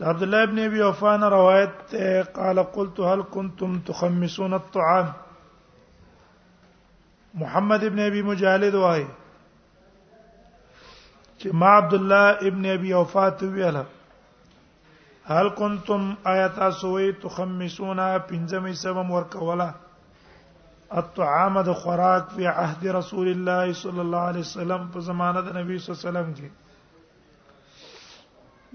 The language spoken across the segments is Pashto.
عبد الله ابن ابي وفان روایت قال قلت هل كنتم تخمسون الطعام محمد ابن ابي مجالد وای چې ما عبد الله ابن ابي وفات ویل هل كنتم ايات اسوي تخمسون پنځمه سبم ور کولا الطعام د خوراک په عهد رسول الله صلی الله علیه وسلم په زمانه د نبی صلی الله علیه وسلم کې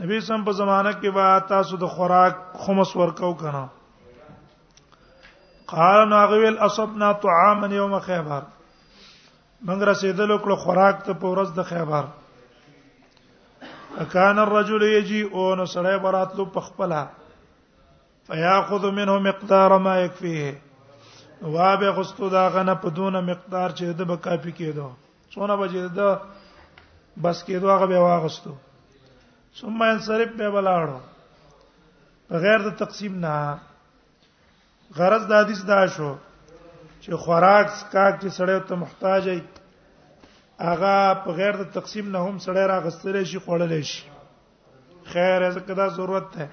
نبی سم په زمانہ کې با تاسو د خوراک خمس ورکاو کنه قال ناغویل اصبنا طعاما یوم خیبر من رسیدل کړه خوراک ته په ورځ د خیبر اکان الرجل یجی او نو سړی براتلو پخپلا فیاخذ منه مقدار ما یکفیه وابه غستو دا غنه په دون مقدار چې د بکافي کېدو څونه بجې ده بس کېدو هغه به واغستو ثم انصرف به بلاړو بغیر د تقسیم نه غرض د حدیث دا شو چې خوراک سکاک چې سړی ته محتاج دی هغه په غیر د تقسیم نه هم سړی راغستل شي خوړل شي خیر ځکه دا ضرورت ده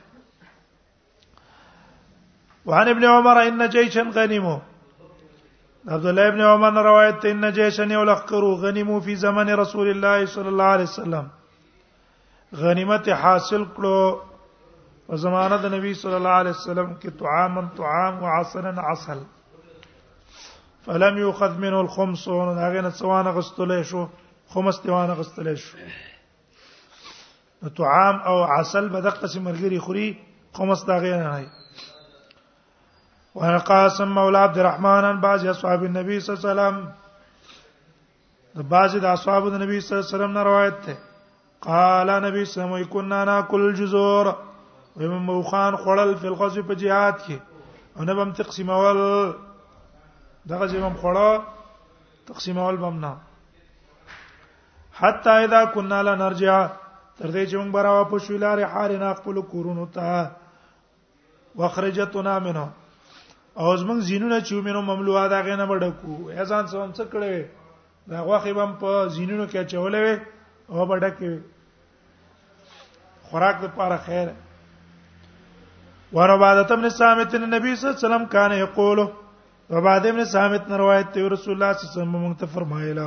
وعن ابن عمر ان جيشا غنموا عبد الله ابن عمر نے روایت ته ان جيشا يلخروا غنموا في زمن رسول الله صلى الله عليه وسلم غنیمت حاصل کړو په زمانه د نبی صلی الله علیه وسلم کې طعاما طعام وعسلا عسل فلم يؤخذ منه الخمس هغه نه څوانه غستلې شو خمس دیوانه غستلې شو نو طعام او عسل به دغه قسم مرګري خوري خمس دا غیر نه نه وعن قاسم مولى عبد الرحمن عن بعض اصحاب النبي صلى الله عليه وسلم د بعض د اصحاب د نبی صلی الله علیه وسلم نه روایت ده قال نبی صلی الله علیه وسلم كنا ناكل الجزور ومن موخان خړل فی الغزو په jihad کې او نه بم تقسیمول دغه زمم خړه تقسیمول بم نه حتا اذا كنا لا نرجع تر دې چې موږ برا واپس شو لارې حالنا خپل کورونو ته واخرجتنا منه او زمنګ زینونه چې مینو مملوه دا غنه بډکو اذان سوم څه کړې دا غوخه بم په زینونو کې چولې وې او بډکې خوراک د پاره خیر وربادت ابن سامت النبي صلی الله علیه وسلم کان یقول وبعد ابن سامت روایت ته رسول الله صلی الله علیه وسلم موږ ته فرمایله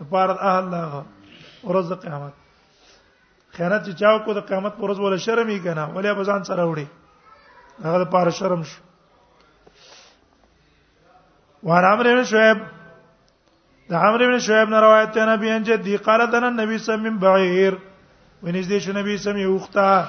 لپاره اهل لا ورځ د قیامت خیانت چې چاو کو د قیامت پر ورځ ولا شرم یې کنه ولې به ځان سره وړي هغه لپاره شرم شو وعن عمرو بن شعيب ده عمرو بن شعيب نه روایت ته نبی ان جدي قال دنا النبي صلى الله عليه وسلم بعير ونزدې شو نبی سم یو وخته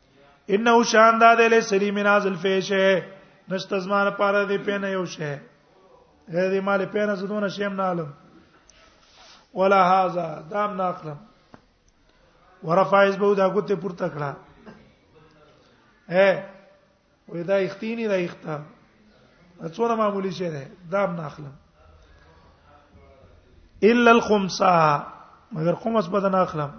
انه شان دا د لسری من ازل فیشه نشته زمان پاره دی پینه یو شه دې مال پینه زدونه شیم نه علم ولا هاذا دام ناقلم ورفع حزبه دا کوته پورته کړه اے وې دا اختینی دا اختا څونه معمولی شی ده دا نه اخلم الا الخمسه مگر خمس بدن اخلم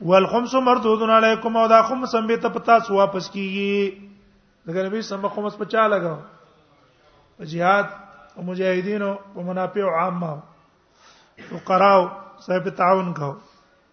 والخمس مردود علیکم او دا خمس هم به ته پتا سو واپس کیږي دغه نبی سم خمس په چا لګاو جهاد او مجاهدینو په منافع عامه فقراو صاحب تعاون کاو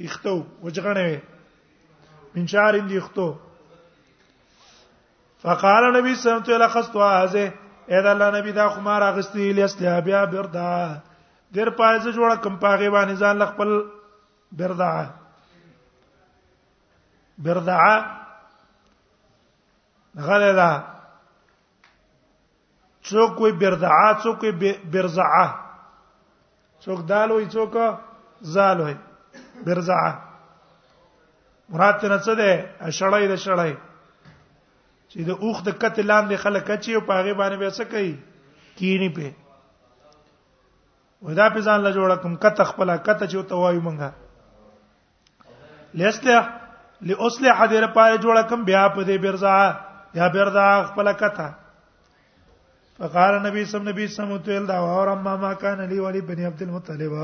اختو وجغنه وي من شعر دي اختو فقال النبي صلى الله عليه وسلم لخصت هذه اذا الله نبي دا خو ما راغستي لسته بیا بردا دیر پایز جوړه کم پاغه باندې ځان خپل بردا بردا غلدا څوک وي برزعه څوک وي برزعه څوک دال وي څوک زال وي برزعه مراد ته څه ده شړای ده شړای چې د اوخ د کته لاندې خلک اچي او پاغه باندې به څه کوي کینی په ودا په ځان لا جوړه کوم کته خپل کته چې تو وایو مونږه لسله لاسله حدیر پای جوړه کم بیا په دې برزا یا برزا خپل کته فقال نبی سم نبی سم تل دا اور اما ما کان علی ولی بن عبد المطلب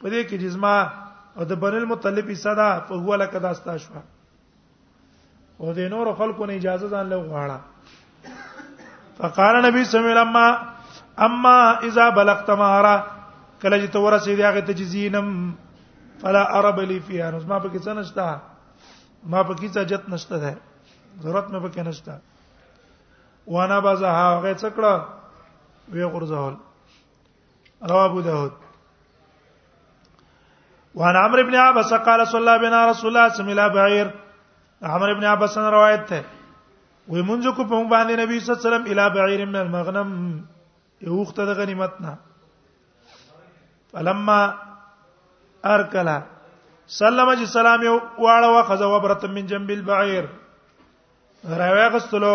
په دې کې جسمه او د بن المطلب صدا په هو لکه داستا شو او د نور خلکو نه اجازه ځان له غواړه فقال نبی صلی الله علیه وسلم اما اذا بلغت مهارا کله چې تور سي دغه تجزینم فلا عرب لي فيها نو ما پکې څه نشتا ما پکې څه جت نشته ده ضرورت مې پکې نشتا وانا بازه هغه څکړه وی غرزول رواه ابو داود وعن عمرو بن عباس قال صلى الله بنا رسول الله صلى الله عليه وسلم بعير عمرو بن عباس روایت ته وي مونږ کو په مونږ باندې نبی صلی الله علیه وسلم الی بعیر من المغنم یو وخت د غنیمت نه فلما ارکلا سلام جی سلام یو واړه واخذ وبرت من جنب البعیر راوی غستلو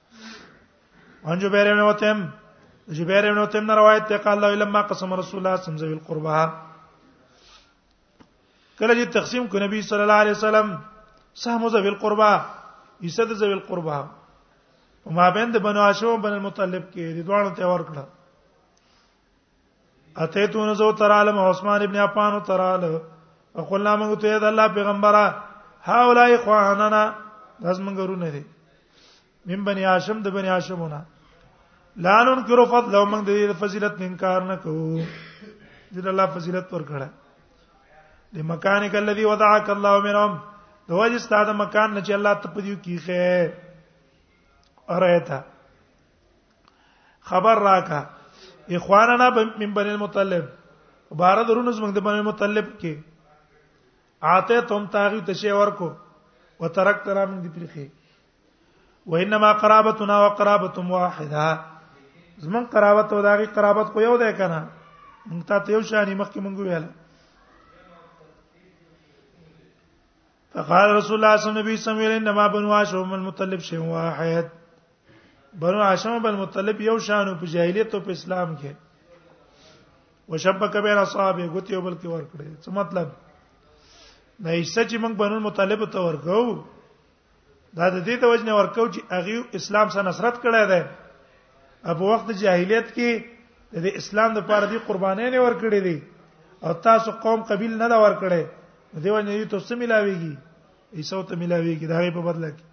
ان جبیر ابن وتم جبیر ابن وتم نه روایت ته قال الله لما قسم رسول الله صلی الله علیه وسلم القربا کله چې تقسیم کو نبی صلی الله علیه وسلم سهم ذوی القربا یسد ذوی القربا په مابین د بنو هاشم بن المطلب کې د دوه ته ور کړه اتیتون زو ترالم عثمان ابن عفان او تراله وقلنا موږ ته دا الله پیغمبره هاولای اخواننا داس موږ رونه دي من بني هاشم د بني هاشمونه لا ننکر فضل او موږ د فضیلت انکار نه کوو د الله فضیلت پر کړه د مکانک الذي وضعك الله منهم د وجه ستاده مکان نه چې الله ته پدیو کیخه ارايتا خبر راکا اخواننا من بني المطلب بار درونو زمنګ د بني المطلب کې آتے تم تاغي تشي ورکو وترک ترا من دي پرخي وانما قرابتنا وقرابتم واحده زمون قرابت او داغي قرابت خو یو دی کنه مونږ ته یو شانی مخکې مونږ ویل فقال رسول الله صلی الله علیه وسلم انما بنو هاشم المطلب شی واحد بنو هاشم بن مطلب یو شان په جاهلیت او په اسلام کې وشبک بین اصحاب غتی او بلکی ور کړی څه مطلب دا ایسه چې موږ بنو مطلب ته ورکو دا د دې د وجنه ورکو چې هغه اسلام سره نصرت کړی دی په وخت جاهلیت کې د اسلام لپاره دی قربانې نه ورکړې دي او تاسو قوم قبیل نه دا ورکړې دیو نه یو تاسو ملاویږي ایسو ته ملاویږي دا په بدل کې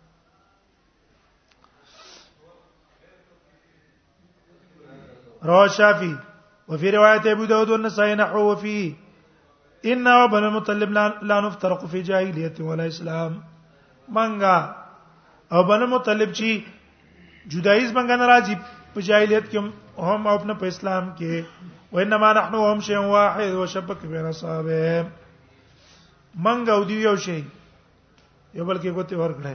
رواه الشافعي وفي روايه ابو داود والنسائي نحو فيه ان بني المطلب لا نفترق في جاهليه ولا اسلام منګه او بنه مطلب چی جدایز منګه ناراضی په جاهلیت کې هم او خپل په اسلام کې وانما نحنو هم شی واحد وشبک بین اصحابه منګه او دی یو شی یو بل کې کوته ورکړه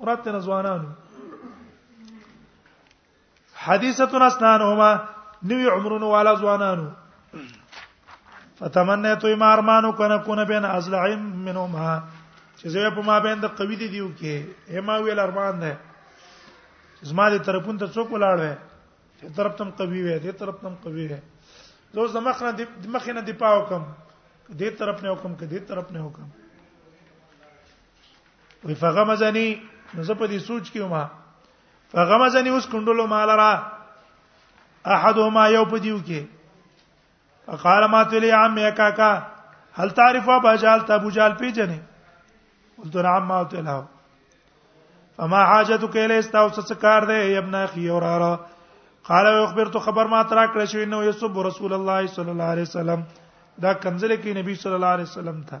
مراد تر ځوانانو حدیثتنا اسنانهما نوی عمرونو والا ځوانانو فتمنیت ما ارمانو کنه کنه بین ازلعم منهما چې زه په ما بین د قوی دی دیو کې هما ویل ارمان ده زما دې طرفون ته څوک ولاړ وي دې طرف تم قوی وي دې طرف تم قوی وي زه زما خنه دې مخینه دی پاو کم دې طرف نه حکم کې دې طرف نه حکم وی فغمزنی نو زه په دې سوچ کې ما فغمزنی اوس کندلو مال را احدهما یو په دیو کې فقال ما تلی عم یا کاکا هل تعرف ابا جال تبو جال پیجنې قلت نعم ما تلها فما حاجتك الى استوسس کار دی ابن اخي اورارا قال اخبرت خبر ما ترا کړ شو انه يسب رسول الله صلى الله عليه وسلم دا کنزل کې نبی صلی الله علیه وسلم ته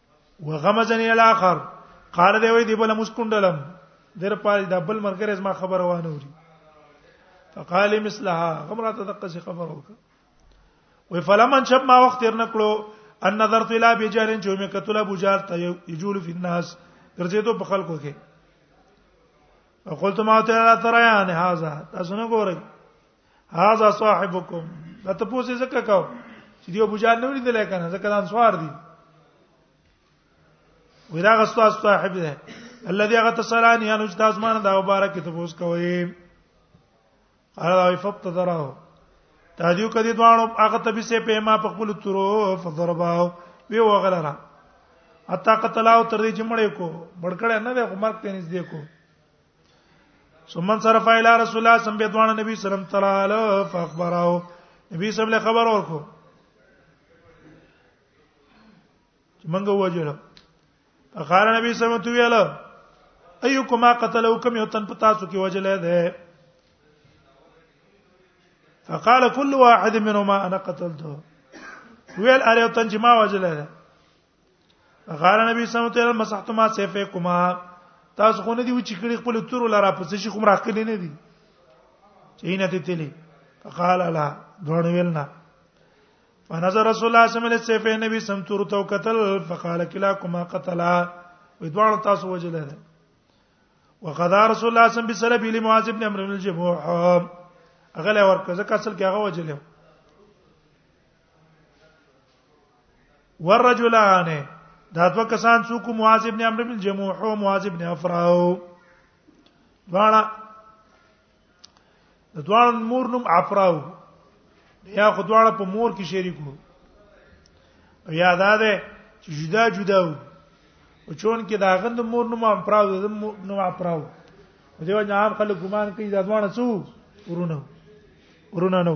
وغمزنی الاخر قال دی وای دی بل مسکندلم در پاره د بل مرګره زما خبر وانه وري فقال مثلها غمره ته دقه خبر وکړه وی فلمن شب ما وخت تر نکړو ان نظرت الى بجارن چې مې کتل ابو جار ته یجول فی الناس ګرځېدو په خلکو کې قلت ما ته ترى عن هذا تاسو نه ګورئ هاذا صاحبکم دا ته پوسې زکه کاو چې دی ابو جهل نو لیدل کنه زکه دا انصار دي ودا غستو صاحب ده الذي غتسلان یانو چې تاسو مان دا مبارک ته پوس کوي هغه فقط دراه تادیو کدی دوانو هغه ته به سه په ما په خپل تورو فضرباو وی وغلرا اتا قتلاو تر دې چې مړې کو بڑکړې نه ده عمر ته نږدې کو ثم انصرف الى رسول الله صلی الله علیه وسلم نبی صلی الله علیه وسلم تعالی فاخبره نبی صلی الله علیه وسلم خبر ورکو چې موږ وجره فقال نبی صلی الله علیه وسلم ویاله ايكما قتلوا كم يتن پتا سو کې وجله ده فقال كل واحد منهما انا قتلته ویل اره تن چې ما وجله ده غار نبی صلی الله علیه وسلم مسحتما سیفه کوما تاسو خو نه دی و چې کړي خپل تور لاره پس شي کوم راخلې نه دي چې نه ته تللی فقال لا دوړ ویلنا فنظر رسول الله صلی الله علیه وسلم سیفه نبی سم تور تو قتل فقال کلا کوما قتلا وې دوړ تاسو وجل نه وقضى رسول الله صلی الله علیه وسلم بسلب لمعاذ ابن عمرو الجموح اغله ورکه ځکه اصل کې هغه وجلې والرجلان دا دوه کسان څوک معاذ ابن عمرو بن جموح او معاذ ابن افراو دواړه د دواړو مور نوم افراو یا خو دواړه په مور کې شریک وو یا دا ده چې جدا جدا وو او چون کې دا غند مور نوم افراو د نوم افراو دیو نه عام خلک ګمان کوي دا دواړه څو ورونه ورونه نو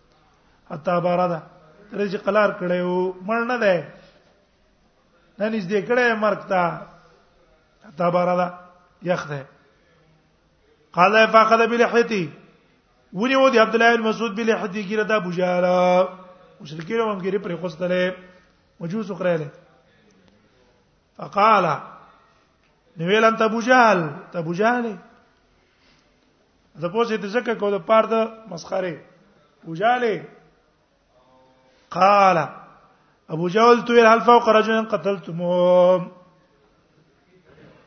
حتا بارا ده ترې چې قلار کړي او مړ نه ده نه نږدې کړي مرګ ته حتا بارا ده یخ ده قال فاخذ بلحيتي ونی و دی عبد الله بن مسعود بلحيتي ګره دا بوجاله مشرکین هم ګری پر خوستله مجوس وکړاله فقال نویل انت ابو جهل ته ابو جهل زه په څه ځکه کو د پاره د مسخره وجاله قال ابو جهل تو هل فوق رجل قتلتموه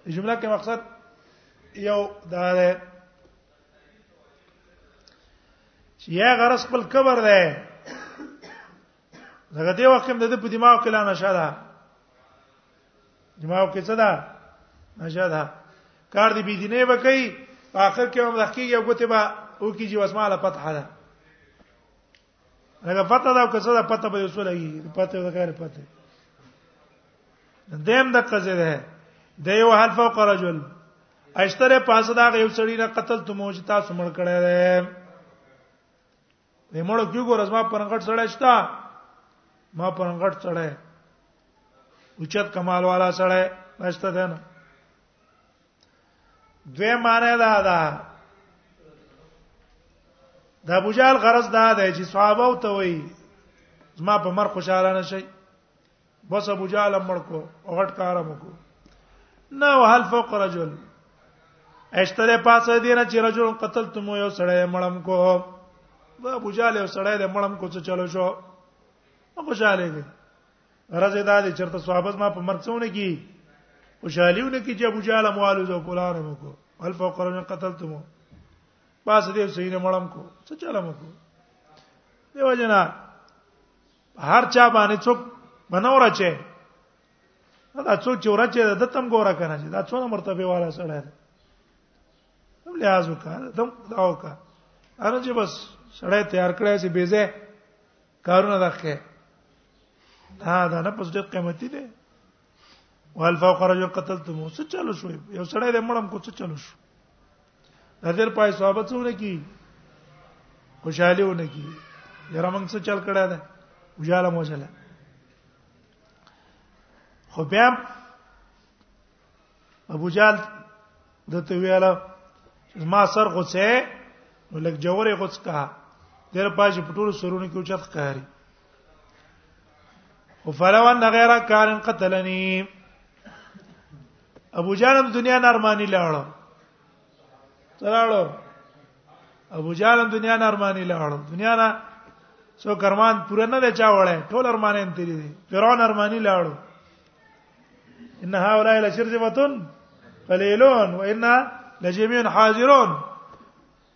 جمله کې مقصد یو دا ده چې یا غرس خپل کبر ده زګه دی وخت د په دماغ کې لا نشه ده دماغ کې څه ده نشه ده کار دی بي دینه وکي په اخر کې هم رخي یو ګوته با او کی جی وسماله فتح ده هغه فتح ده او کسه ده پته به وسول هي پته ده کار پته دیم د قضې ده د یو حل فوق رجل اشتره پاسه دا یو سړی نه قتل ته موجتا سمړ کړه ده وې مړو کې ګور ازما پرنګټ سړی شتا ما پرنګټ سړی اوچت کمال والا سړی نشته ده نه دوی معنی دا ده د ابو جهل غرض دا ده چې صحابه او ته وي زما په مر خوشاله نشي بس ابو جهل مړ کو او غټ کار مو کو نه وهل فوق رجل اشتره پاسه دین چې رجل قتلتم یو سړی مړم کو ابو جهل یو سړی له مړم کو څه چلو شو ابو جهل دی راځي دا دي چرته صحابه ما په مرڅونه کی خوشاليونه کی چې ابو جهل موالو زو پولار مو کو هل فوق رجل قتلتم پاسه دې سینه مړم کو څه چلم کو دیو جنا هر چا باندې څوک منور چي دا څوک چې ورچې د تم ګوره کنه چې دا څونه مرتبه والا سره دی هم لحاظ وکړه دم دا وکړه اره چې بس سړی تیار کړی چې بیزه کارونه راخه دا دا نه پس ډېر قیمتي دی وهل فوق رجل قتلتم څه چلو شو یو سړی د مړم کو څه چلو شو نظر پای صحابه څونه کی خوشاله ونه کی یره موږ څه چل کړه ده وجاله مو چله خو بیا ابو جال دته ویاله ما سر غوڅه نو لګ جوړه غوڅ کا دیر پاج پټول سرونه کې اوچت قاری فلو ان غیر کار قتلنی ابو جانم دنیا نارمانی لاړو تراړو ابو جانم دنیا نارمانی لاړو دنیا نه سو کرمان پوره نه چا وړه ټول ارمان هم تیری دي فرعون ارمانی لاړو ان هؤلاء لشرذمه قليلون وان لجميع حاضرون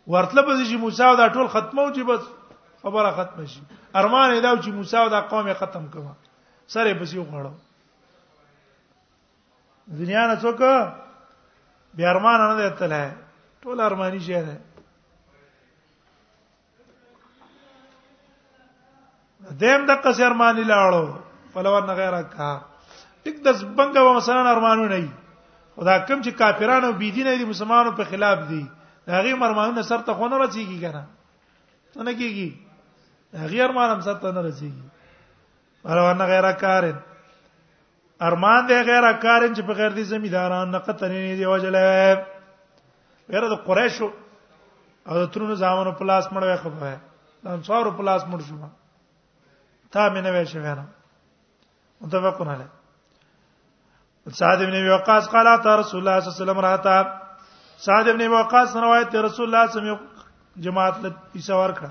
ورتله به چې موسی او دا ټول ختمو چې بس خبره ختم شي ارمان یې دا چې موسی او دا قوم ختم کړه سره به سیو غړو دنیا نه څوک بیا ارمان نه دی تله ټول ارمانی شه ده دیم د قصې ارمانی لاړو فلور نه غیره کا ټیک د زبنګ و مثلا ارمانو نه خدا کم چې کافرانو بی دینه دي مسلمانانو په خلاف دي هغه مرمانونه سر ته خونه رسیږي کنه نه کیږي هغه ارمان هم سر ته نه رسیږي ولو ان غیر کارن ارمان دی غیر کارن چې په غیر دي زمیداران نه قتل نه دی وجله غیر د قریشو او د ترونو ځامنو په لاس مړ وای خبره د انصارو په لاس مړ شو تا مې نه وای شوی نه متفقون علی سعد ابن ابي وقاص قال اتى رسول الله صلى الله عليه وسلم راته سعد ابن ابي وقاص روایت ته رسول الله صلی الله علیه وسلم جماعت له پیسه ورکړه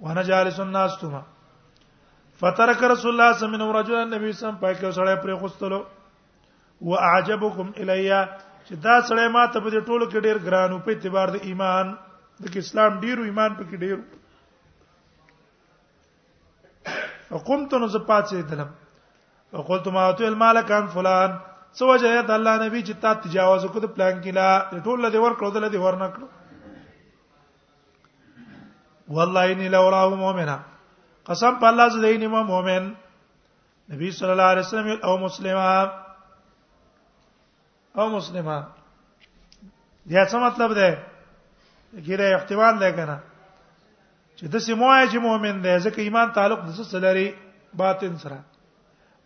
وانا جالس الناس تما فترک رسول الله صلی الله علیه وسلم رجل النبي صلی الله علیه وسلم پاک سره پر خوستلو واعجبکم الیا چې دا سړی ما ته په دې ټولو کې ډیر ګران او په اعتبار د ایمان د اسلام ډیرو ایمان په کې ډیر فقمت نو زه پاتې دلم فقلت ما تو المال کان فلان سو وجه د الله نبی چې تا تجاوز کو د پلان کې لا ټول له ور کړو د له ور نه کړو والله اني لوراه مؤمنا قسم په الله زه دین ما مؤمن نبی صلی الله علیه وسلم او مسلمه او مسلمه دا څه مطلب ده ګیره احتمال ده کنه چې د سیموای چې مؤمن دی ځکه ایمان تعلق د څه لري باطن سره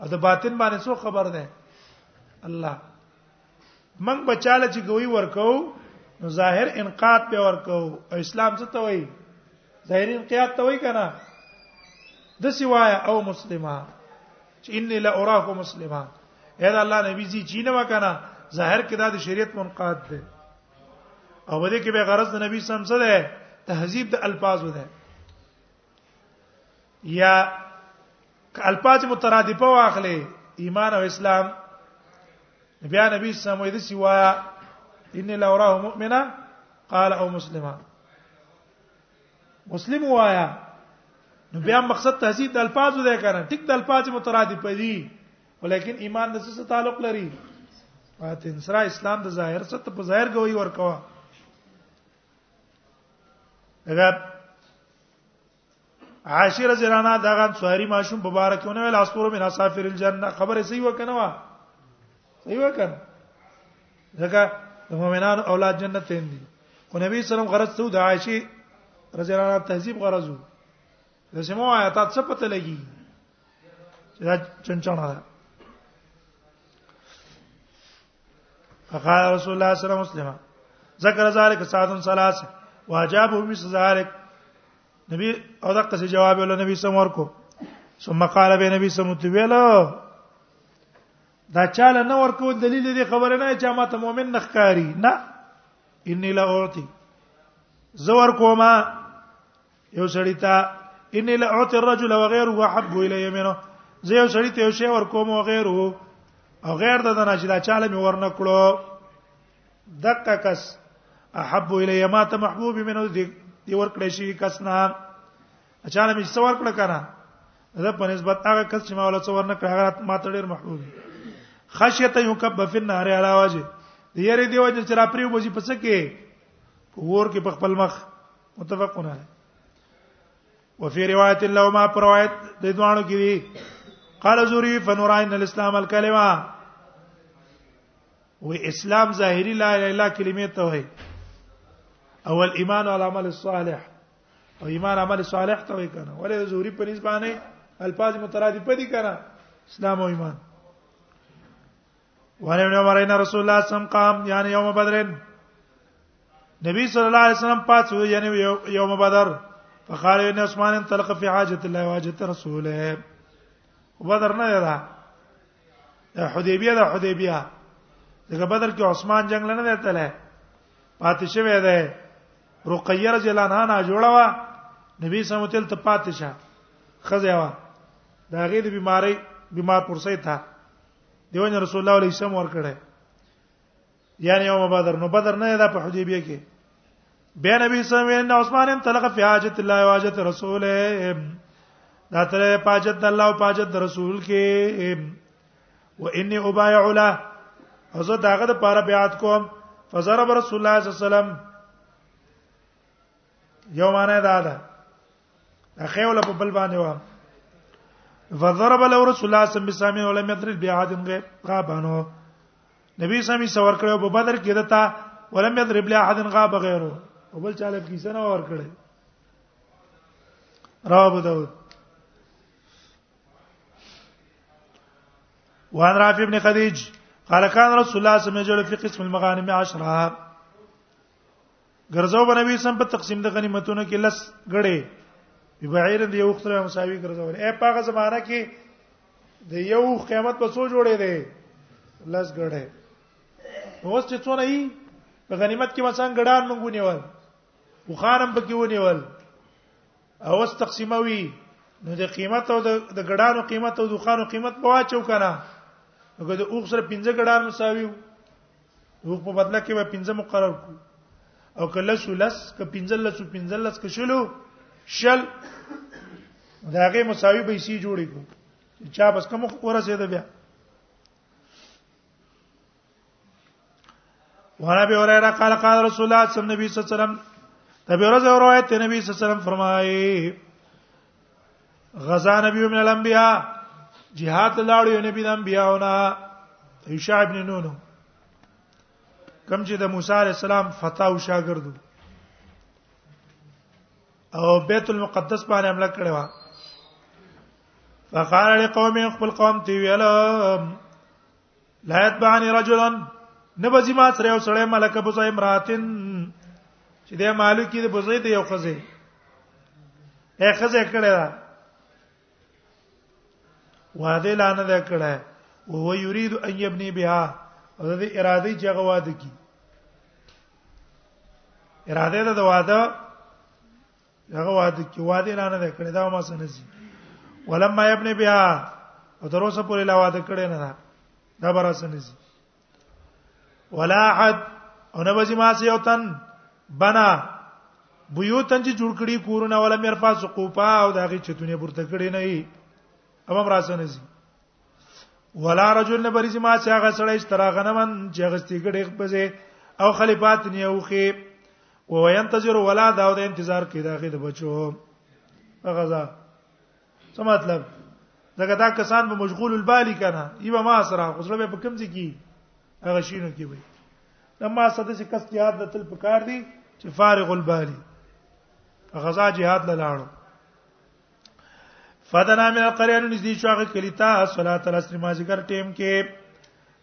او د باطن باندې څه خبر ده الله موږ بچاله چې ګوي ورکو نو ظاهر انقاد په ورکو او اسلام څه ته وایي ظاهر انقاد ته وایي کنه د سوایا او مسلمه چې انی لا اراک مسلمه اې دا الله نبی جی چینه وکنه ظاهر کې دا د شریعت منقاد ده او بده کې به غرض د نبی سم څه ده تهذیب د الفاظو ده یا الفاظ مترادفه واخلې ایمان او اسلام بیا نبی صلی الله علیه وسلم وایا ان لا وراه مؤمنا قال او مسلما مسلم وایا نو بیا مقصد تهذیب د الفاظ دی کنه ټیک د الفاظ مترادف دي ولیکن ایمان د څه تعلق لري فاتن سره اسلام د ظاهر ست په ظاهر غوي ورکوا دا عاشر زرانا دغه سواری ماشوم مبارکونه ویل اسطوره من اسافر الجنه خبره صحیح وکنه وا صحیح وکنه ځکه د مؤمنانو اولاد جنت ته دي خو نبی سلام غرض ته د عائشه رضی الله عنها تهذیب غرضو د سمو آیات څه پته لګي دا چنچنا ده فقال رسول الله صلی الله علیه وسلم ذکر ذلك سعد ثلاث واجابه مثل ذلك نبی او دغه څه جواب ول نبی سم ورکو ثم قال به نبی سم ویلو دا چاله نه ورکو دلیل دې خبره نه چې ما ته مؤمن نخکاری نه انی لا اعطي زور کوما یو سړی ته ان لا اعطي الرجل وغيره احب الي منه زه یو سړی ته یو شی ور کوم او غیر هو او غیر د نه چې دا چاله مې ورنه کړو دقه کس احب الی ما ته محبوب منو دی دی ور کړی شي کس نه اچانه مې څور کړ کنه زه په نسبت هغه کس چې ما ولا څور نه کړ هغه ما ته ډیر محبوب خشیت یکب فی النار علی وجه دی یری دی وجه چې را پریو بوزي پس کې ور کې په خپل مخ متفقون علی وفي روایت له ما پر روایت د دوانو کې دي قال زوري فنورائن الاسلام الكلمه و اسلام ظاهری لا اله الا کلمه ته وای او الايمان والعمل الصالح او ایمان عمل صالح ته وای کنه ولې زوري په نسبانه الفاظ مترادف دي کنه اسلام او ایمان وعن ابن عمر ان رسول الله صم قام یعنی یوم بدر نبی صلی الله علیه وسلم پات وی یعنی یوم بدر فقال ان عثمان انطلق فی حاجت الله واجت رسوله بدر نه ده حدیبیه ده حدیبیه دغه بدر کې عثمان جنگ لنه ده تله پاتې شوی ده رقیه رضی الله عنها جوړه وا نبی صلی الله علیه وسلم ته پاتې شه خزه وا دا غي د بیماری بیمار پرسه ته دیو جن رسول الله علیه السلام ورکړه یعنی یوم بدر نو بدر نه دا په حدیبیه کې بیا نبی صلی الله علیه وسلم عثمان هم تلقى فی حاجت الله و حاجت رسوله دا تر پاجت الله او پاجت رسول کې و انی ابایع له حضور داغه د پاره بیعت کوم فزرب رسول الله صلی الله علیه وسلم یو معنی دا ده خیول په بل باندې و فضرب له رسول الله صلی الله علیه وسلم ولم یضرب بعاد غیب غابانو نبی سامي سور کړو په بدر کې دتا ولم یضرب له احد غاب غیره او بل چاله کې سنه ور کړی رواه ابو داود وعن رافع بن خديج قال كان رسول الله صلى الله عليه وسلم يجعل في قسم المغانم عشرة ګرځاو بنوي سم په تقسیم د غنیمتونو کې لس غړې ببعیر دی یو خره مساوي ګرځاو اے پاغه زمانہ کې د یو قیامت په څو جوړې دی لس غړې اوس چې څونه یې په غنیمت کې مثلا غډان مونږ ونیول او خانم پکې ونیول او اس تقسیموي نو د قیمت او د غډانو قیمت او د خانو قیمت په واچو کنه نو که د اوخ سره 15 غډان مساوي حقوق په بدله کې به 15 مقرر کو او کله شو لس ک 15 لس 15 لس ک شلو شل داغه مساوي به شي جوړې کو چا بس کوم کوره سي ده بیا وانا به اوره قال قال رسول الله صلی الله علیه وسلم نبی صلی الله علیه وسلم تبي ورځ روایت نبی صلی الله علیه وسلم فرمایي غزا نبی من الانبیاء جهاد لاړو یو نبی د انبیاونه عیسی ابن نون کم چې د موسی علی السلام فتح او شاګرد او بیت المقدس باندې حمله کړې و فقال لقوم خپل قوم تی ویل لا يتبعني رجلا نبذي ما سره یو سړی ملک ابو زای امراتن چې د مالک کې د بوزې د یو خزه اے خزه کړه دا واده لانه دا کړه او هو یرید ان یبنی بها او د اراده چې هغه واده کی اراده ده د واده هغه واده کې واده نه نه کړی دا ما سره نسی ولما ابن بیا او تر اوسه پورې لا واده کړی نه دا دا برا سره نسی ولا احد او نه بځي ما سي او تن بنا بيوتن چې جوړ کړي کورونه ولا مېرفا سقوفا او داغي چتونه پورته کړي نه ای امام راسنه سي ولا رجل نه بریز ما چې هغه سړی چې ترا غنمن چې هغه ستګړې خپزه او خلیفات نه اوخه او ينتظر ولا دا د انتظار کې دا غي د بچو غزا څه مطلب دغه دا کسان به مشغول البالی کنه ایبه ما سره خو سره به کوم ځای کې هغه شینو کې وي لما صد چې کس کې یاد دتل پکار دي چې فارغ البالی غزا جهاد لاله فدنا من القريه نږدې شو هغه کلی ته صلات العصر مازیګر ټیم کې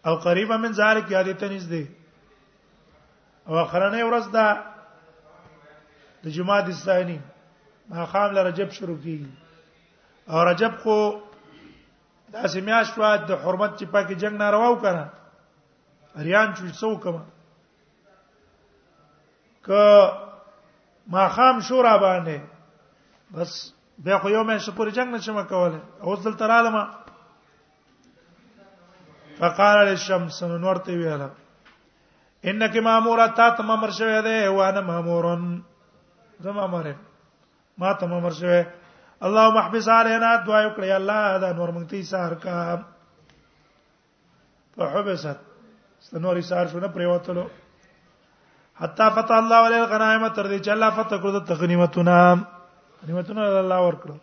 او قریبا من ذالک یادې ته نږدې او اخرنه ورځ ده د جمعه د ثانی ما خام له رجب شروع کیږي او رجب خو داسې میاش و د حرمت چې پاکي جنگ ناروا وکړه اریان چې څو کما ک ما خام شورا باندې بس بیا خو یو مې شپور جنگ نشم کوله اوس دل تراله ما فقال للشمس نورته ویاله انک مامورا تا تم امر شوه ده وانا مامورن زما امر ما تم امر شوه اللهم احبس علينا دعا وکړه الله دا نور مونږ ته ایثار کا فحبست سنور ایثار شو نه پریوتلو حتا فتح الله علی الغنائم تر دې چې الله فتح کړو د تغنیمتونه غنیمتونه الله ورکړو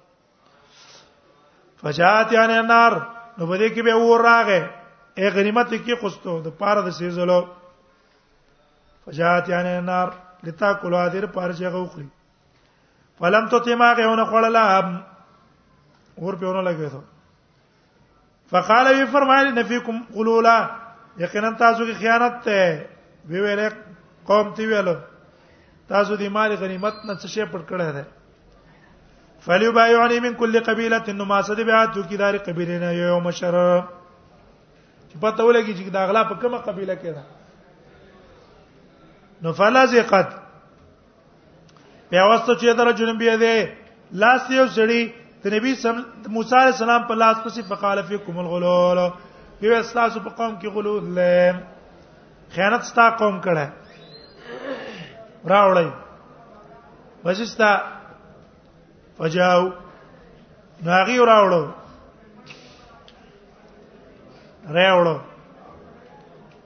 فجات یعنی النار نو په دې کې به ور راغې اے غنیمت کې قستو د پاره د سیزلو فجات یعنی النار لتا کول حاضر پاره چې غوخري فلم تو تیماغه ونه خړلا ور په ونه لګې ته فقال وی فرمایلی نفیکم قلولا یقینا تاسو کې خیانت ته وی ویل قوم تی ویلو تاسو د مال غنیمت نه څه شی پټ کړی دی فلیو بایعنی من کل قبیله انه ما صد بیا تو کی دار قبیله نه یو مشر چې پته ولګی چې دا غلا په کومه قبیله کې ده نو فلازقت بیا واسطه چې در جنم بیا دی لاس یو سړی د نبی سم موسی علی السلام په لاس پسې فقال فیکم الغلول یو استاسو په قوم کې غلول لم خیانت ستا قوم کړه راوړی وسستا فجاو ناغي راوړو راوړو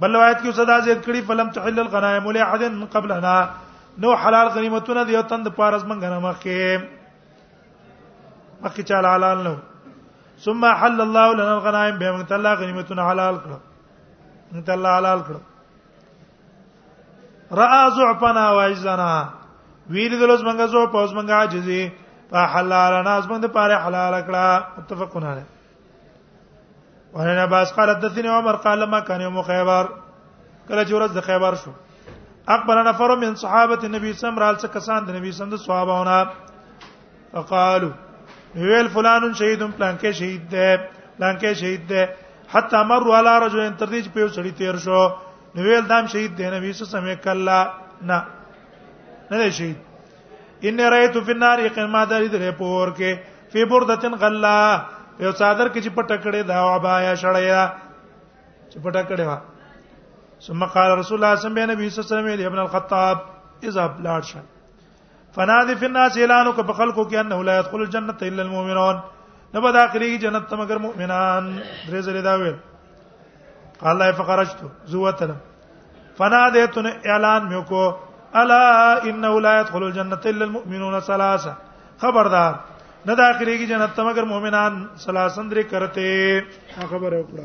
بل روایت کې صدا زید کړي فلم تحل الغنائم لاحد من قبلنا نو حلال غنیمتونه دی او تند پارس منګ نه مخکې مخکې چا حلال نو ثم حل الله لنا الغنائم به موږ الله غنیمتونه حلال کړو موږ الله حلال کړو را ضعفنا وعزنا ویل دلوس منګه زو پوز منګه عاجزي فحلال ناس باندې پاره حلال کړه متفقون علیه ورنه باز قال حدثنا عمر قال ما كان يوم خيبر کله چې ورځ د خيبر شو اقبل نفر من صحابه النبي صلى الله عليه وسلم کسان د نبی صلی الله علیه وسلم صحابهونه فقالوا ویل فلان شهید پلان کې شهید ده پلان کې شهید ده حتی مر على رجل تر دې چې په سړی تیر شو نو ویل دام شهید ده نبی صلی الله علیه وسلم کلا نه نه شهید ان رایت فی النار قما دری درې پور کې فی بردتن غلا یو صادر کې چې پټه کړې دا عبایا شړیا چې پټه کړې وا ثم قال رسول الله صلی الله علیه وسلم نبی صلی الله علیه وسلم ابن الخطاب اذا بلاد شان فنادي فی الناس اعلانو کو خلقو کې انه لا يدخل الجنه الا المؤمنون نه به داخلي جنت ته مگر مؤمنان درې زره دا ویل قال لا فخرجت زوتنا فنادیتن اعلان میو کو الا انه لا يدخل الجنه الا المؤمنون ثلاثه خبردار نه داخليږي جنت ته مگر مؤمنان ثلاثه درې کرتے خبره وکړه